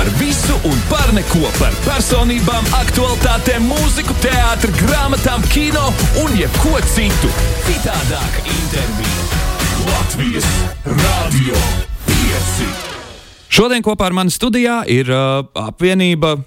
Par visu un par neko, par personībām, aktualitātēm, mūziku, teātri, grāmatām, kino un jebko citu. Citādāk intervija Latvijas Radio 5. Šodien kopā ar mani studijā ir uh, apvienība.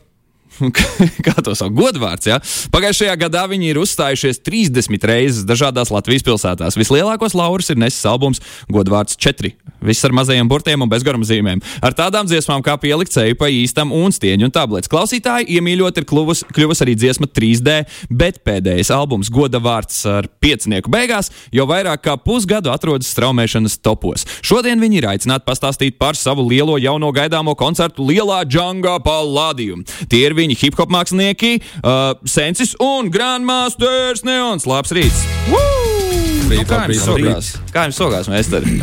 Kā to sauc? Godvārds. Ja? Pagājušajā gadā viņi ir uzstājušies 30 reizes dažādās Latvijas pilsētās. Vislielākos laurus ir nesis albums Godvārds 4. Viss ar mazajiem burtiem un bezgaruma zīmēm. Ar tādām dziesmām kā pielikt ceļu pa īstam un stieņu un tablets. Klausītāji iemīļot ir kļuvusi kļuvus arī dziesma 3D, bet pēdējais albums Goda vārds ar piecinieku beigās jau vairāk kā pusgadu atrodas straumēšanas topos. Šodien viņi ir aicināti pastāstīt par savu lielo jauno gaidāmo koncertu Lielā Džungā Palladium. Tie ir viņi hip hop mākslinieki, uh, Sensis un Grandmasters Neons. Labs rīts! Woo! Nu, kā jums sogās? Kā jums sogās, meistari?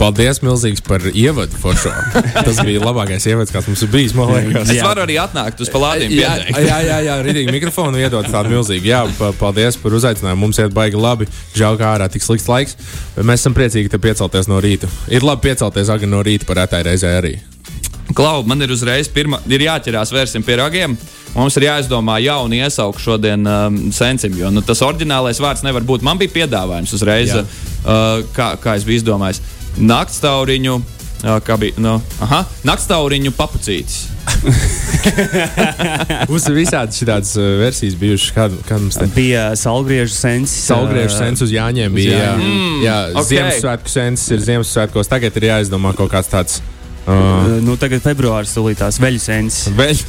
Paldies, milzīgs par ievadu foršo. Tas bija labākais ievads, kāds mums ir bijis. Es varu arī atnākt uz palādiem. Jā, jā, jā, jā rītīgi mikrofonu iedot tādu milzīgu. Jā, pa- paldies par uzaicinājumu. Mums iet baigi labi. Žēl, kā ārā tik slikts laiks. Bet mēs esam priecīgi te piecelties no rīta. Ir labi piecelties agri no rīta par rētai reizē arī. Klau, man ir uzreiz pirmā, ir jāķerās vērsim pie ragiem. Mums ir jāizdomā jaunu iesauku šodien um, sensim, jo nu, tas oriģinālais vārds nevar būt. Man bija piedāvājums uzreiz, Jā. uh, kā, kā es biju izdomājis. Naktstauriņu, uh, kā bija, nu, aha, naktstauriņu papucītis. Mums ir visādi šādas uh, versijas bijušas. Kad, kad mums te Bija salgriežu sensis. Saulgriežu sens uz Jāņiem bija. Jā, Jāņiem. jā ok. Ziemassvētku sens ir Ziemassvētkos. Tagad ir jāizdomā kaut kāds tāds. Uh, Nu, tagad februāris tulītās veļu sensis. Veļ...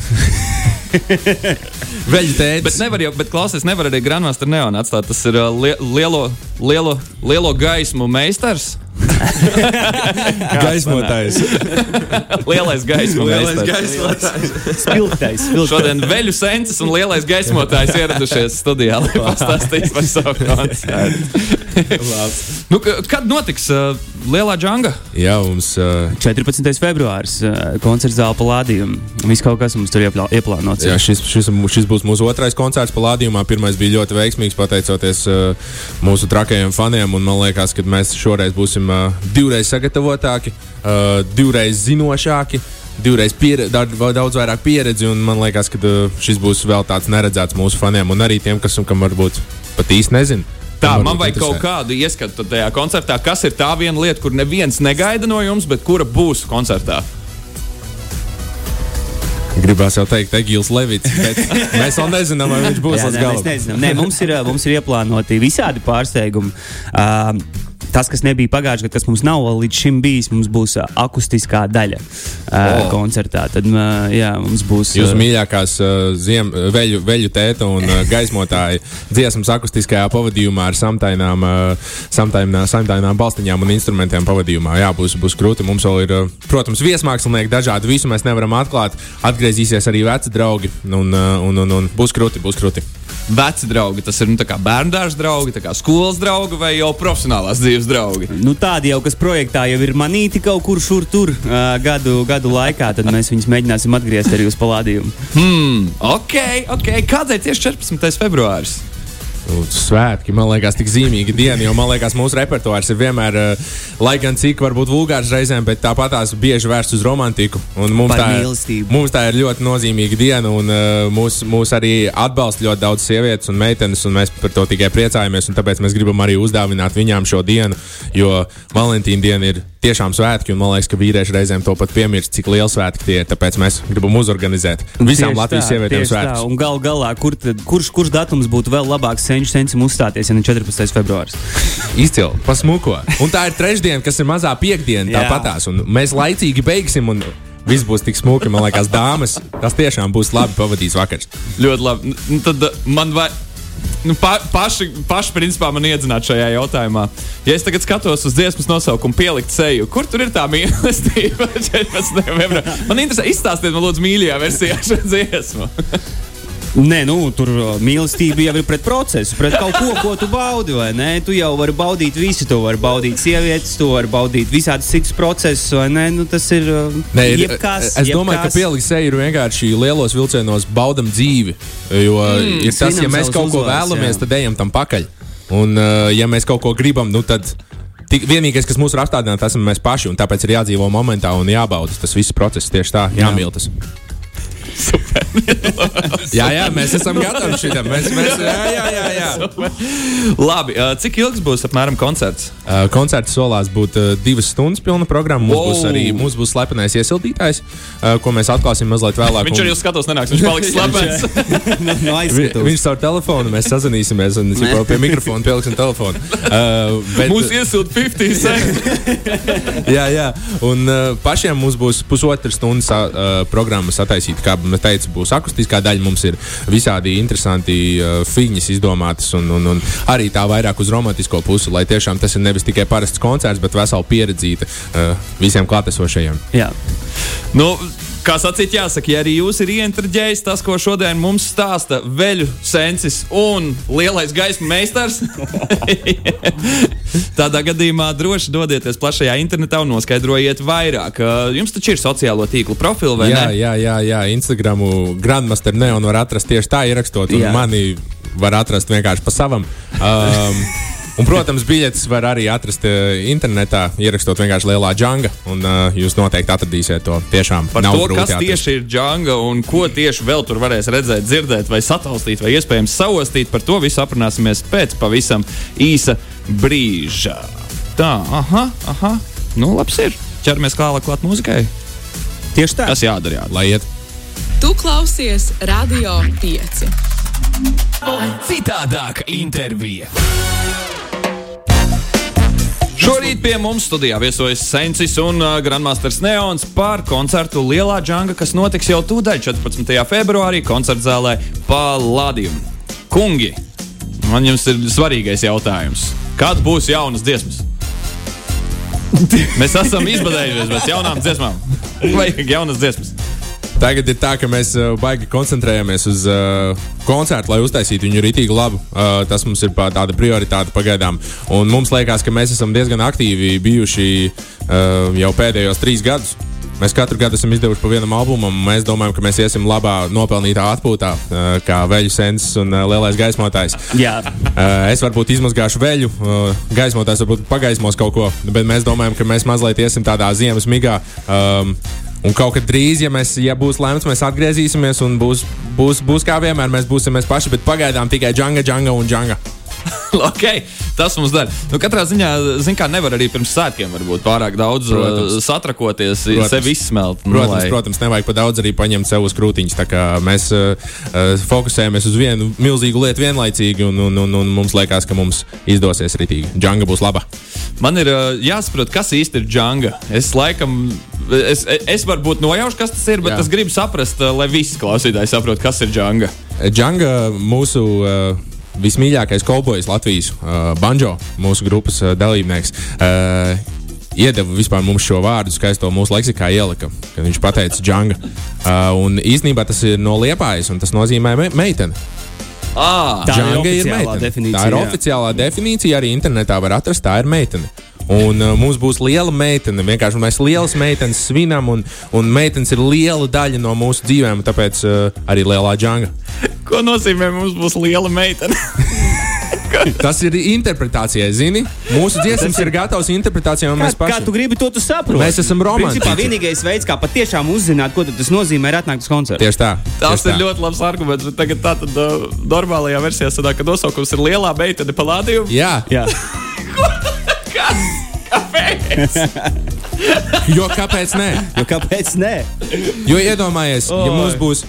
Veļu Bet tēdes. nevar jau, bet klausies, nevar arī Grandmaster Neon atstāt. Tas ir uh, lie, lielo, lielo, lielo gaismu meistars. Gaismotājs. Lielais meistars. gaismotājs. Spilgtais. Šodien veļu sensis un lielais gaismotājs ieradušies studijā, lai pastāstītu par savu koncertu. nu, kad notiks uh, Lielā džungla? Jā, mums. Uh, 14. februāris uh, koncerts zāle palādījuma. Viss kaut kas mums tur ieplā, ieplānots. Jā, šis, šis, šis būs mūsu otrais koncerts Palādījumā. Pirmais bija ļoti veiksmīgs, pateicoties uh, mūsu trakajiem faniem. un Man liekas, ka mēs šoreiz būsim uh, divreiz sagatavotāki, uh, divreiz zinošāki. Divreiz piere, daudz, daudz vairāk pieredzi, un man liekas, ka uh, šis būs vēl tāds neredzēts mūsu faniem, un arī tiem, kas kam varbūt pat īsti nezina. Tā, man vajag kaut interesē. kādu ieskatu tajā koncertā. Kas ir tā viena lieta, kur neviens negaida no jums, bet kura būs koncertā? Gribās jau teikt, Egīls Levits, bet mēs vēl nezinām, vai viņš būs līdz nē, mēs galam. nezinām. Nē, mums, ir, mums ir ieplānoti visādi pārsteigumi. Uh, tas, kas nebija pagājušajā gadā, kas mums nav vēl līdz šim bijis, mums būs ā, akustiskā daļa uh, O. koncertā. Tad ā, jā, mums būs. Jūsu ā, mīļākās uh, ziem, veļu, veļu tēta un uh, gaismotāja dziesmas akustiskajā pavadījumā ar samtainām, uh, samtainām, samtainām balstiņām un instrumentiem pavadījumā. Jā, būs, būs krūti. Mums vēl ir, uh, protams, viesmākslinieki dažādi. Visu mēs nevaram atklāt. Atgriezīsies arī veci draugi un, uh, un, un, un būs krūti, būs krūti. Veci draugi, tas ir nu, tā kā bērndārza draugi, tā kā skolas draugi vai jau profesionālās dzīves draugi. Nu, tādi jau, kas projektā jau ir manīti kaut kur šur tur uh, gadu, gadu laikā, tad mēs viņus mēģināsim atgriezt arī uz palādījumu. Hmm, ok, ok. Kādēļ tieši 14. februāris? Svētki, man liekas, tik zīmīga diena, jo man liekas, mūsu repertuārs ir vienmēr, uh, lai gan cik varbūt vulgārs reizēm, bet tāpat tās bieži vērsts uz romantiku. Mums tā, ir, mums tā ir ļoti nozīmīga diena, un uh, mūs, mūs arī atbalsta ļoti daudz sievietes un meitenes, un mēs par to tikai priecājamies. un Tāpēc mēs gribam arī uzdāvināt viņām šo dienu, jo Valentīna diena ir tiešām svētki, un man liekas, ka vīrieši reizēm to pat piemirst, cik liels svētki tie ir. Tāpēc mēs gribam uzorganizēt visām Tieši Latvijas tā, sievietēm tā. svētkus. Un gal galā, kur tad, kurš, kurš datums būtu vēl labāks senču sensim uzstāties, ja ne 14. februāris? Izcili, pasmuko. Un tā ir trešdiena, kas ir mazā piekdiena, tāpatās. Un mēs laicīgi beigsim, un viss būs tik smuki. Man liekas, dāmas, tas tiešām būs labi pavadīts vakars. Ļoti labi. Nu, tad uh, man vajag. Nu, pa, paši, paši, principā, man iedzināt šajā jautājumā. Ja es tagad skatos uz dziesmas nosaukumu, pielikt seju, kur tur ir tā mīlestība? 14. februārī? Man interesē, izstāstiet man, lūdzu, mīļajā versijā šo dziesmu. Nē, nu, tur uh, mīlestība jau ir pret procesu, pret kaut ko, ko tu baudi. vai ne? Tu jau vari baudīt visu. Tu vari baudīt sievietes, tu vari baudīt visādus citus procesus. vai ne? Nu, tas ir uh, Nē, ir, jebkas. es domāju, jebkas. ka pielikt seju ir vienkārši lielos vilcienos baudam dzīvi. Jo mm, ir tas, ja mēs kaut ko uzvaras, vēlamies, jā. tad ejam tam pakaļ. Un, uh, ja mēs kaut ko gribam, nu tad tik, vienīgais, kas mūs var apstādināt, tas esam mēs paši. un Tāpēc ir jādzīvo momentā un jābauda tas viss process tieši tā, jāmīl tas. jā, jā, mēs esam gatavi šitam. Mēs, mēs, jā, jā, jā, jā. Labi, cik ilgs būs apmēram koncerts? Koncerts solās būt divas stundas pilna programma. Mums Wow. būs arī mums būs slepenais iesildītājs, ko mēs atklāsim mazliet vēlāk. Viņš un- arī uz skatuves nenāks, viņš paliks slepens. no, no Vi, aizskatuves. viņš caur telefonu, mēs sazināmies, un viņš jau pie mikrofona pieliksim telefonu. Uh, bet, Mūsu iesūta 50 centi. jā, jā, un uh, pašiem mums būs pusotra stundas uh, programma sataisīta. Kā mēs teicām, būs akustiskā daļa, mums ir visādi interesanti uh, fiņas izdomātas, un, un, un arī tā vairāk uz romantisko pusi, lai tiešām tas ir nevis tikai parasts koncerts, bet vesela pieredzīta uh, visiem klātesošajiem. Jā. Nu, Kā sacīt, jāsaka, ja arī jūs ir ieinteresējis tas, ko šodien mums stāsta veļu sensis un lielais gaismas meistars, tādā gadījumā droši dodieties plašajā internetā un noskaidrojiet vairāk. Jums taču ir sociālo tīklu profili, vai Jā, ne? jā, jā, jā, Instagramu Grandmaster Neon var atrast tieši tā, ierakstot, un Jā. mani var atrast vienkārši pa savam. Um, Un, protams, biļetes var arī atrast uh, internetā, ierakstot vienkārši lielā džungā. Un uh, jūs noteikti atradīsiet to. Tiešām Par to, kas atrast. tieši ir džungla un ko tieši vēl tur varēs redzēt, dzirdēt, vai sataustīt, vai iespējams saostīt, par to visu aprunāsimies pēc pavisam īsa brīža. Tā, aha, aha. Nu, labs ir. Ķeramies klāt klāt muzikai. Tieši tā. Kas jādara? Jādara. Lai iet. Tu klausies Radio 5. Citādāka intervija. Šorīt pie mums studijā viesojas Sensis un uh, Grandmasters Neons par koncertu Lielā Džanga, kas notiks jau tūdaļ 14. februārī koncerta zālē Paladium. Kungi, man jums ir svarīgais jautājums. Kad būs jaunas dziesmas? Mēs esam izbadējušies pēc jaunām dziesmām. Vajag jaunas dziesmas. Tagad ir tā, ka mēs uh, baigi koncentrējamies uz uh, koncertu, lai uztaisītu viņu rītīgi labu. Uh, tas mums ir tāda prioritāte pagaidām. Un mums liekas, ka mēs esam diezgan aktīvi bijuši uh, jau pēdējos trīs gadus. Mēs katru gadu esam izdevuši pa vienam albumam, un mēs domājam, ka mēs iesim labā, nopelnītā atpūtā, kā veļu sensis un lielais gaismotājs. Jā. Es varbūt izmazgāšu veļu, gaismotājs varbūt pagaismos kaut ko, bet mēs domājam, ka mēs mazliet iesim tādā ziemas migā. Um, Un kaut kad drīz, ja, mēs, ja būs lemts, mēs atgriezīsimies un būs, būs, būs kā vienmēr, mēs būsim mēs paši, bet pagaidām tikai džanga, džanga un džanga. ok, tas mums dara. Nu, katrā ziņā, zin kā, nevar arī pirms svētkiem varbūt pārāk daudz Protams. uh, satrakoties, Protams. sevi izsmelt. Nu, Protams, lai- protams, nevajag pa daudz arī paņemt sev uz krūtiņas. Mēs uh, uh, fokusējamies uz vienu milzīgu lietu vienlaicīgi, un, un, un, un mums liekas, ka mums izdosies ritīgi. Džanga būs laba. Man ir uh, jāsaprot, kas īsti ir džanga. Es laikam, es, es varbūt nojaušu, kas tas ir, bet Jā. Jā. es gribu saprast, uh, lai visi klausītāji saprotu, kas ir džanga. Džanga mūsu. Uh, Vismīļākais kaubojas Latvijas uh, banjo, mūsu grupas uh, dalībnieks, uh, iedeva vispār mums šo vārdu, skaisto mūsu leksikā ielika, kad viņš pateica džanga. Uh, un īsnībā tas ir no liepājas, un tas nozīmē me meiteni. Ah, Tā ir oficiālā meitene. definīcija, Tā ir jā. oficiālā definīcija, arī internetā var atrast, tā ir meitene. Un uh, mums būs liela meitene. Vienkārši mēs lielas meitenes svinam, un, un meitenes ir liela daļa no mūsu dzīvēm, tāpēc uh, arī lielā džanga. ko nozīmē mums būs liela meitene? Tas ir interpretācijai, zini? Mūsu dziesmas ir gatavas interpretācijai, un Kā, mēs kā paši tu gribi to tu saproti? Mēs esam romantiķi. Principā vienīgais veids, kā patiešām uzzināt, ko tas nozīmē, ir atnākt uz koncertu. Tieši tā. Tas ir ļoti labs arguments. bet Tagad tā tad uh, normālajā versijā sanāk, ka nosaukums ir lielā meitene palādījuma. Jā, Jā. jo kāpēc ne? Jo kāpēc nē? Jo iedomājies, ja Oi. mums būs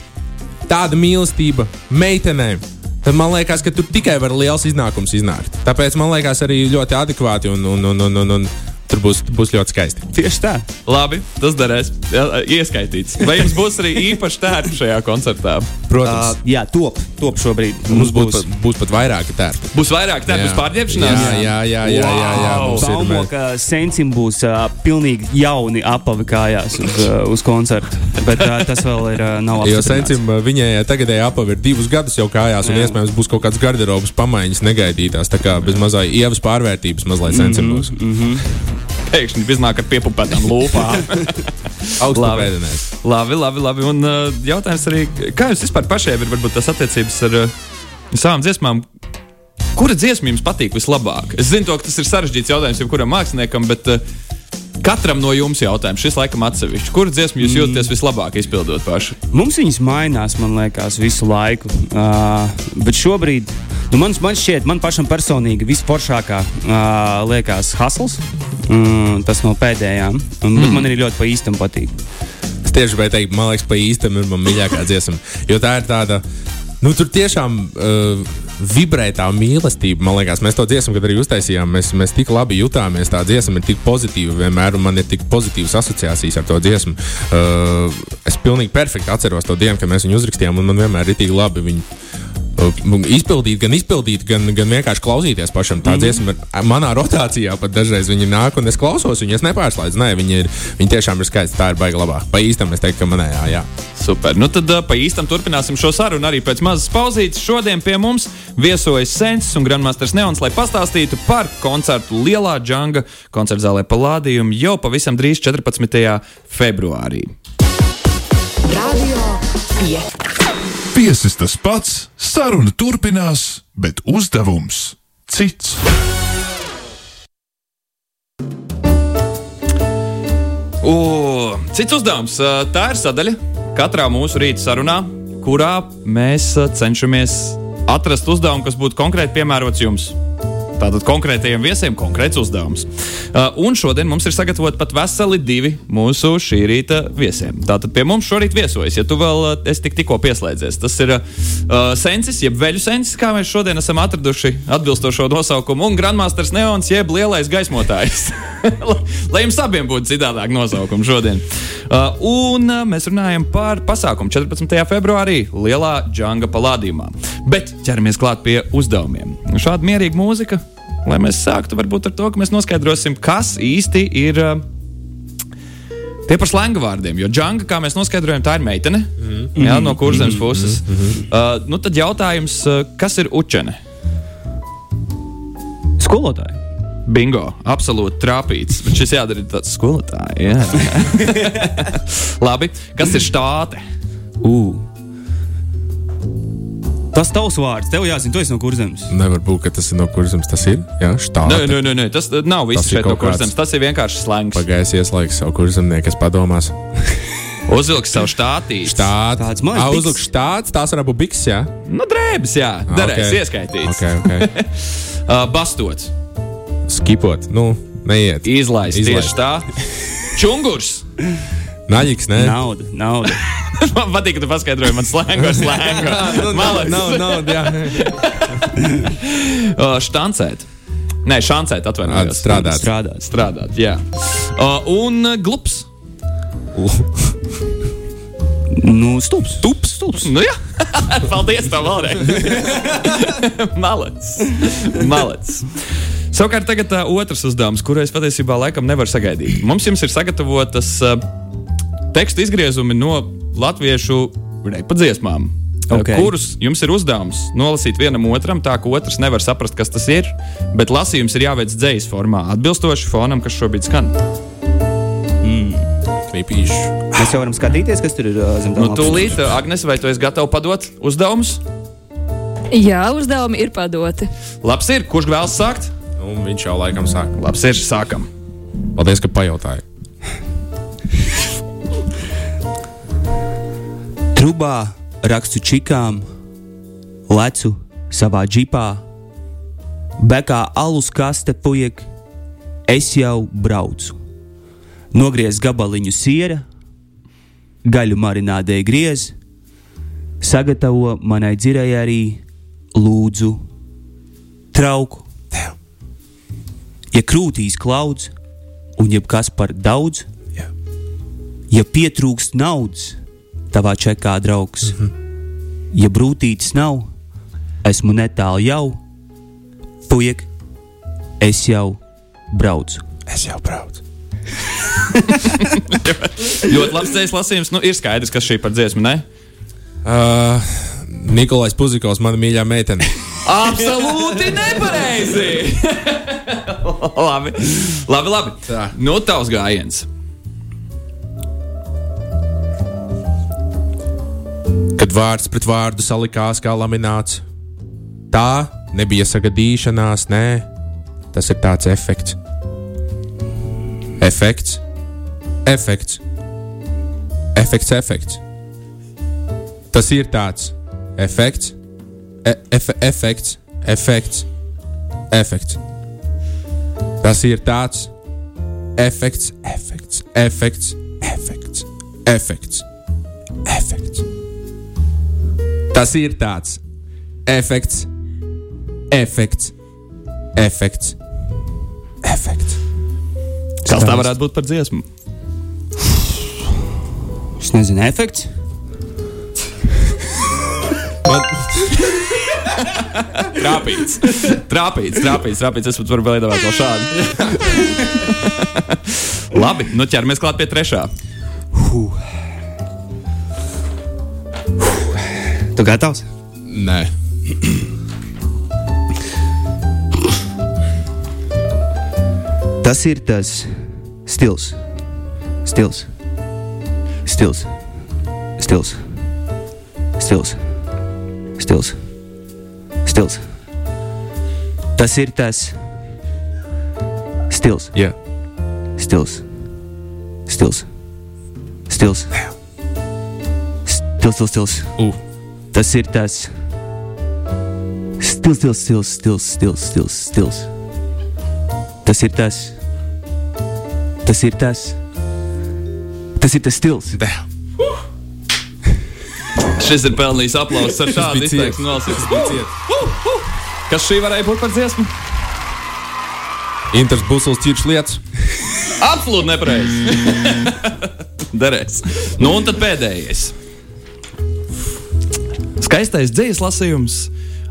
tāda mīlestība meitenēm. Tad man liekas, ka tur tikai var liels iznākums iznākt. Tāpēc man liekas, arī ļoti adekvāti un, un, un, un, un, un tur būs, būs ļoti skaisti. Tieši tā. Labi, tas derēs. Jā, Ieskaitīts. Vai jums būs arī īpaši tērpi šajā koncertā? Protams, Uh, jā, top, top šobrīd. uh, mums būs, pat, būs pat vairāki tērpi. Būs vairāk tērpu uz pārģērbšanās? Jā, jā, jā, jā, jā, jā. Wow. Mums ir, Baumo, mē- ka Sensim būs uh, pilnīgi jauni apavi kājās uz, uh, uz koncertu. Bet uh, tas vēl ir uh, nav Jo apstiprināts. Sencim viņai tagadēji apavi ir divus gadus jau kājās, un Jā. iespējams būs kaut kāds garderobas pamaiņas negaidītās. Tā kā bez mazai ievas pārvērtības mazliet Sencim būs. Pēkšņi iznāk ar piepupētām lūpām. Labi. labi, labi, labi. Un uh, jautājums arī, kā jums vispār pašiem ir varbūt tas attiecības ar uh, savām dziesmām? Kura dziesma jums patīk vislabāk? Es zinu, to, ka tas ir sarežģīts jautājums jebkuram māksliniekam, bet uh, Katram no jums jautājums, šis laikam atsevišķi. Kuru dziesmu jūs jūtaties vislabāk izpildot paši? Mums viņas mainās, man liekas, visu laiku. Uh, bet šobrīd, nu, man, man šķiet, man pašam personīgi visforšākā uh, liekas Hasls. Mm, tas no pēdējām. Un, mm. Man arī ļoti pa īstam patīk. Es tieši gribēju teikt, man liekas, pa īstam ir man mīļākā dziesma. Jo tā ir tāda, nu, tur tiešām. Uh, vibrē tā mīlestība. Man liekas, mēs to dziesmu, kad arī uztaisījām, mēs, mēs tik labi jutāmies. Tā dziesma ir tik pozitīva vienmēr, un man ir tik pozitīvas asociācijas ar to dziesmu. Uh, es pilnīgi perfekti atceros to dienu, kad mēs viņu uzrakstījām, un man vienmēr ir tik labi viņu izpildīt, gan izpildīt, gan, gan vienkārši klausīties pašam. Tā mm. dziesma ir manā rotācijā, pat dažreiz viņi nāk un es klausos viņu, es nepārslēdzu. Nē, viņi, ir, viņi tiešām ir skaisti, tā ir baigta labā. Pa īstam es teiktu, ka manējā, jā. Super. Nu tad pa īstam turpināsim šo sarunu arī pēc mazas pauzītes. Šodien pie mums viesojas Sensis un Grandmasters Neons, lai pastāstītu par koncertu Lielā Džanga koncerta zālē Palādījumu jau pavisam drīz 14. februārī. Radio 5. Viesis tas pats, saruna turpinās, bet uzdevums cits. O, cits uzdevums. Tā ir sadaļa katrā mūsu rīta sarunā, kurā mēs cenšamies atrast uzdevumu, kas būtu konkrēti piemērots jums. Tātad konkrētajiem viesiem konkrēts uzdevums. Uh, un šodien mums ir sagatavoti pat veseli divi mūsu šī rīta viesiem. Tātad pie mums šorīt viesojas, ja tu vēl uh, esi tik, tikko pieslēdzies. Tas ir uh, sensis, jeb veļu sensis, kā mēs šodien esam atraduši atbilstošo nosaukumu, un Grandmasters Neons, jeb lielais gaismotājs. Lai jums abiem būtu citādāk nosaukumi šodien. Uh, un uh, mēs runājam par pasākumu 14. februārī Lielā Džanga palādījumā. Bet ķeramies klāt pie uzdevumiem. Šāda mierīga mūzika lai mēs sāktu varbūt ar to, ka mēs noskaidrosim, kas īsti ir. Uh, Tie par slēngu vārdiem, jo džanga, kā mēs noskaidrojam, tā ir meitene mm -hmm. jā, no kurzemes puses. Mm -hmm. uh, nu tad jautājums, uh, kas ir učene? Skolotāji. Bingo, absolūti trāpīts. Bet šis jādara tāds skolotājs. Labi, kas ir štāte? Uh. Tas tavs vārds, tev jāzina, tu esi no kurzemes. Nevar būt, ka tas ir no kurzemes. Tas ir. Jā, štāta. Nē, nē, nē, nē, tas nav viss šeit no kurzemes. Tas ir vienkārši slēgts. Pagājis ieslēgts savu kurzemnieku, kas padomās. Uzvilks savu štātīti. Štāts. Tāds mazs. Uzvilks štāts, tās var būt biks, jā? Nu, drēbes, jā. Darēs, okay. ieskaitīts. Okay, okay. uh, bastots. Skipot. Nu, neiet. Izlaist. Izlaist. Tieši tā. Čungurs. Naļiks, nē. Nauda, nauda. Man patīk, ka tu paskaidroji man slēngu ar slēngu. Malets. Nav nauda, jā. uh, štancēt. Nē, šancēt, atvainojos. Strādāt. Strādāt, strādāt, jā. Uh, un uh, glups. Nu, stulbs. Stulbs. stulbs. Nu, jā, paldies tev vēlreiz. Malets. Malets. Savukārt, tagad uh, otrs uzdevums, kuru es patiesībā laikam nevaru sagaidīt. Mums jums ir sagatavotas uh, tekstu izgriezumi no latviešu repa dziesmām. Okay. Kurus jums ir uzdevums nolasīt vienam otram, tā ka otrs nevar saprast, kas tas ir, bet lasījums ir jāveic dzīslas formā, atbilstoši fonam, kas šobrīd skan. Mm. Klipīši. Mēs jau varam skatīties, kas tur ir zem tā. Nu, tūlīt, Agnes, vai tu esi gatava padot uzdevumus? Jā, uzdevumi ir padoti. Labs ir, kurš vēlas sākt? Nu, viņš jau laikam sāk. Labs ir, sākam. Paldies, ka pajautāji. Trubā rakstu čikām, lecu savā džipā, bekā alus kaste puiek, es jau braucu. Nogriez gabaliņu siera, gaļu marinādē griez, sagatavo manai dzirēji arī lūdzu trauku. Ja krūtīs klauds un jebkas par daudz, ja pietrūkst naudas, tavā čekā draugs. Mm -hmm. Ja brūtītes nav, esmu netālu jau, puiek, es jau braucu. Es jau braucu. ļoti labs dzīslis lasījums. Nu, ir skaidrs, kas šī par dziesmu, ne? Uh, Nikolais Puzikovs, mana mīļā meitene. Absolūti nepareizi! labi, labi. labi. Tā. Nu, tavs gājiens. Kad vārds pret vārdu salikās kā lamināts. Tā nebija sagadīšanās, nē, tas ir tāds efekts. efekts, efekts, efekts, efekts. Tas ir tāds efekts, e ef efekts, efekts, efekts. Tas ir tāds efekts, efekts, efekts, efekts, efekts, efekts. Tas ir tāds efekts, efekts, efekts, efekts. Kas tā varētu būt par dziesmu? Es nezinu, efekts. Trāpīts. Trāpīts, trāpīts, trāpīts. Es pat varu vēl iedot vēl šādu. Labi, nu ķeramies klāt pie trešā. Tu gatavs? Nē, Tas ir tas stils. Stils. Stils. Stils. Stils. Stils. Stils. Tas ir tas stils. jā, Stils. Stils. Stils. Stils, stils, stils. U. Tas ir tas stils, stils, stils, stils, stils, stils, stils. Tas ir tas. Tas ir tas. Tas ir tas stils. Šis ir pelnījis aplausus ar šādu izteiksmu. nolasīt. Kas šī varēja būt par dziesmu? Inters Busls ķirš lietas. Absolūti nepareizi. Derēs. Nu, un tad pēdējais. Skaistais dzīslis lasījums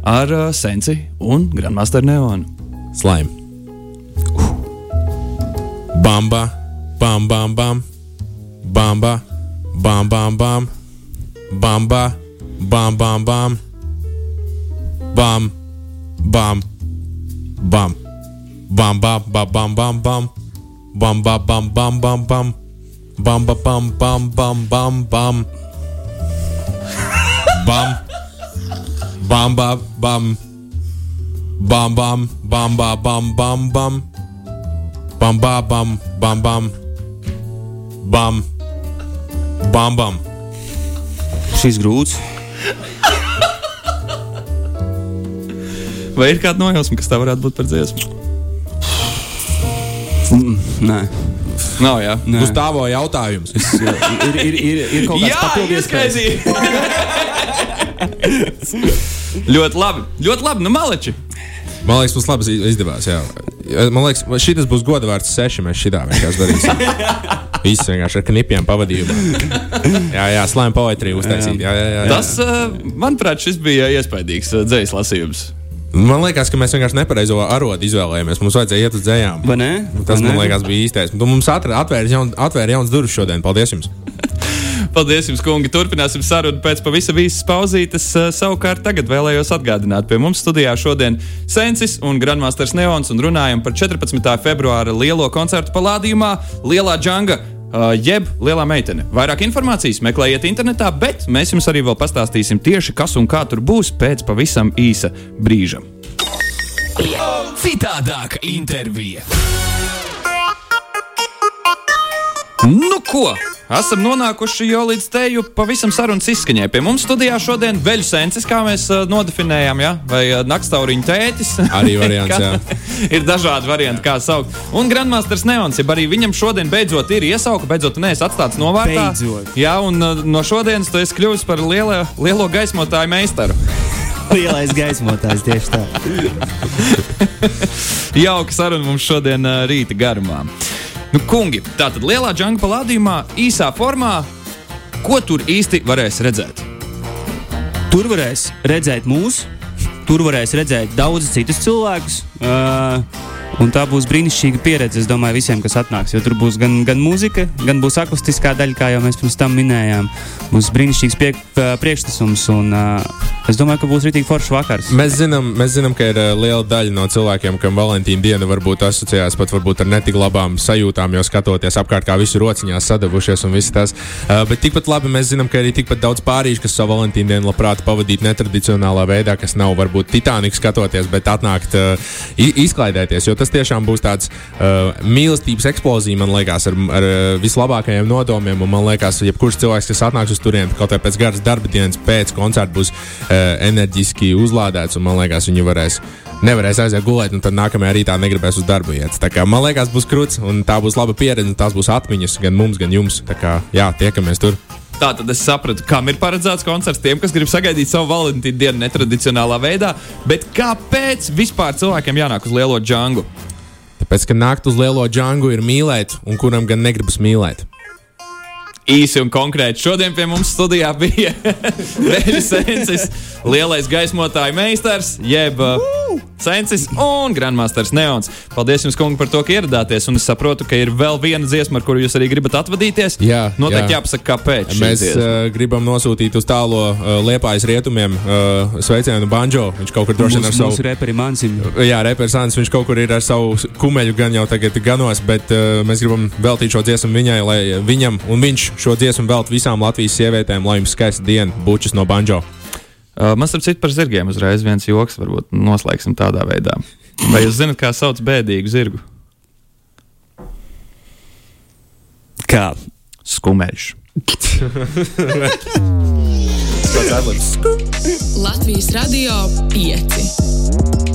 ar uh, Sensi un Grandmaster Neonu. Slime. Bamba, bam, bam, bam, bamba, bam, bam, bam, bamba, bam, bam, bam, bam, bam, bam, bam, bam, bam, bam, bam, bam, bam, bam, bam, bam, bam, bam, bam, ba, bam, bam, bam, bam, bam, bam, bam, ba, bam. Bam bam bam ba bam bam bam bam ba bam bam bam bam bam bam Šis grūts. Vai ir kāda nojausma, kas tā varētu būt par dziesmu? Nē, Nav, jā. Nē. Uz tāvo jautājums. ir, ir, ir, ir, ir kaut kāds papildus iespējas. ļoti labi. Ļoti labi. Nu, maleči. Man liekas, mums labi izdevās. Jā. Man liekas, šis būs godavārds seši. Mēs šitā vienkārši darīsim. Viss vienkārši ar knipiem pavadījumā. Jā, jā, slēm poetriju uztaisīt. Jā, jā, jā, jā. Tas, uh, manuprāt, šis bija iespaidīgs uh, dzējas lasījums. Man liekas, ka mēs vienkārši nepareizo arodu izvēlējāmies. Mums vajadzēja iet uz dzējām. Vai ne? Tas, man liekas, bija īstais. Tu mums atvēra jaun, atvēra jaunas durvis šodien. Paldies jums! Paldies jums, kungi. Turpināsim sarunu pēc pavisam īsas pauzītes. Uh, Savukārt tagad vēlējos atgādināt, pie mums studijā šodien Sensis un Grandmasters Neons un runājam par 14. februāra lielo koncertu palādījumā Lielā Džanga. Uh, jeb lielā meitene. Vairāk informācijas meklējiet internetā, bet mēs jums arī vēl pastāstīsim tieši, kas un kā tur būs pēc pavisam īsa brīža. Citādāka intervija. Nu, ko? Esam nonākuši jau līdz teju pavisam sarunas izskaņai. Pie mums studijā šodien veļu sensis, kā mēs uh, nodefinējām, ja? vai uh, naktauriņa tētis. Arī variants, jā. ir dažādi varianti, kā saukt. Un Grandmasters Neons, ja arī viņam šodien beidzot ir iesauka, beidzot neesi atstāts novārtā. Beidzot. Jā, un uh, no šodienas tu esi kļuvis par lielo, lielo gaismotāju meistaru. Lielais gaismotājs tieši tā. Jauka saruna mums šodien rīta garumā. Nu, kungi, tā tad lielā džungļa palādījumā, īsā formā, ko tur īsti varēs redzēt? Tur varēs redzēt mūs, tur varēs redzēt daudzus citus cilvēkus. Uh, un tā būs brīnišķīga pieredze, es domāju, visiem, kas atnāks. Jo tur būs gan, gan mūzika, gan būs akustiskā daļa, kā jau mēs pirms tam minējām. Būs brīnišķīgs pie, priekšnesums un uh, Es domāju, ka būs rītīgi foršs vakars. Mēs zinām, mēs zinām, ka ir liela daļa no cilvēkiem, kam Valentīna diena varbūt asociējās pat varbūt ar netik labām sajūtām, jo skatoties apkārt, kā visi rociņās sadavušies un viss tas. Uh, bet tikpat labi mēs zinām, ka ir tikpat daudz pārīšu, kas savu Valentīna dienu labprāt pavadītu netradicionālā veidā, kas nav varbūt Titanic skatoties, bet atnākt uh, izklaidēties. Tas tiešām būs tāds uh, mīlestības eksplozija, man liekas, ar, ar uh, vislabākajiem nodomiem. Man liekas, jebkurš cilvēks, kas atnāks uz turieni kaut vai pēc garas darba dienas pēc koncerta, būs uh, enerģiski uzlādēts. Un man liekas, viņi varēs. Nevarēs aiziet gulēt, un tad nākamajā rītā negribēs uz darbu iet. Tā kā, man liekas, būs krūts, un tā būs laba pieredze, un tās būs atmiņas gan mums, gan jums. Tā kā, jā, tiekamies tur. Tā tad es sapratu, kam ir paredzēts koncerts tiem, kas grib sagaidīt savu Valentīnu dienu netradicionālā veidā. Bet kāpēc vispār cilvēkiem jānāk uz lielo džungli? Tāpēc, ka nākt uz lielo džungli ir mīlēt, un kuram gan negribas mīlēt. Īsi un konkrēti. Šodien pie mums studijā bija Reģis Sensis, lielais gaismotāju meistars, jeb uh, Sensis un Grandmasters Neons. Paldies jums, kungi, par to, ka ieradāties. Un es saprotu, ka ir vēl viena dziesma, ar kuru jūs arī gribat atvadīties. Jā, Noteikti jā. jāpasaka, kāpēc. Mēs uh, gribam nosūtīt uz tālo uh, liepājas rietumiem uh, sveicienu Banjo. Viņš kaut kur droši vien ar savu. reperi Mansim. Jā, reperis Ants, viņš kaut kur ir ar savu kumeļu gan jau tagad ganos, bet uh, mēs gribam veltīt šo dziesmu viņai, lai viņam un viņš šo dziesmu velt visām Latvijas sievietēm, lai jums skaista diena bučas no Banjo. Uh, man starp citu par zirgiem uzreiz viens joks, varbūt noslēgsim tādā veidā. Vai jūs zināt, kā sauc bēdīgu zirgu? Kā? Skumeļš. Latvijas radio 5.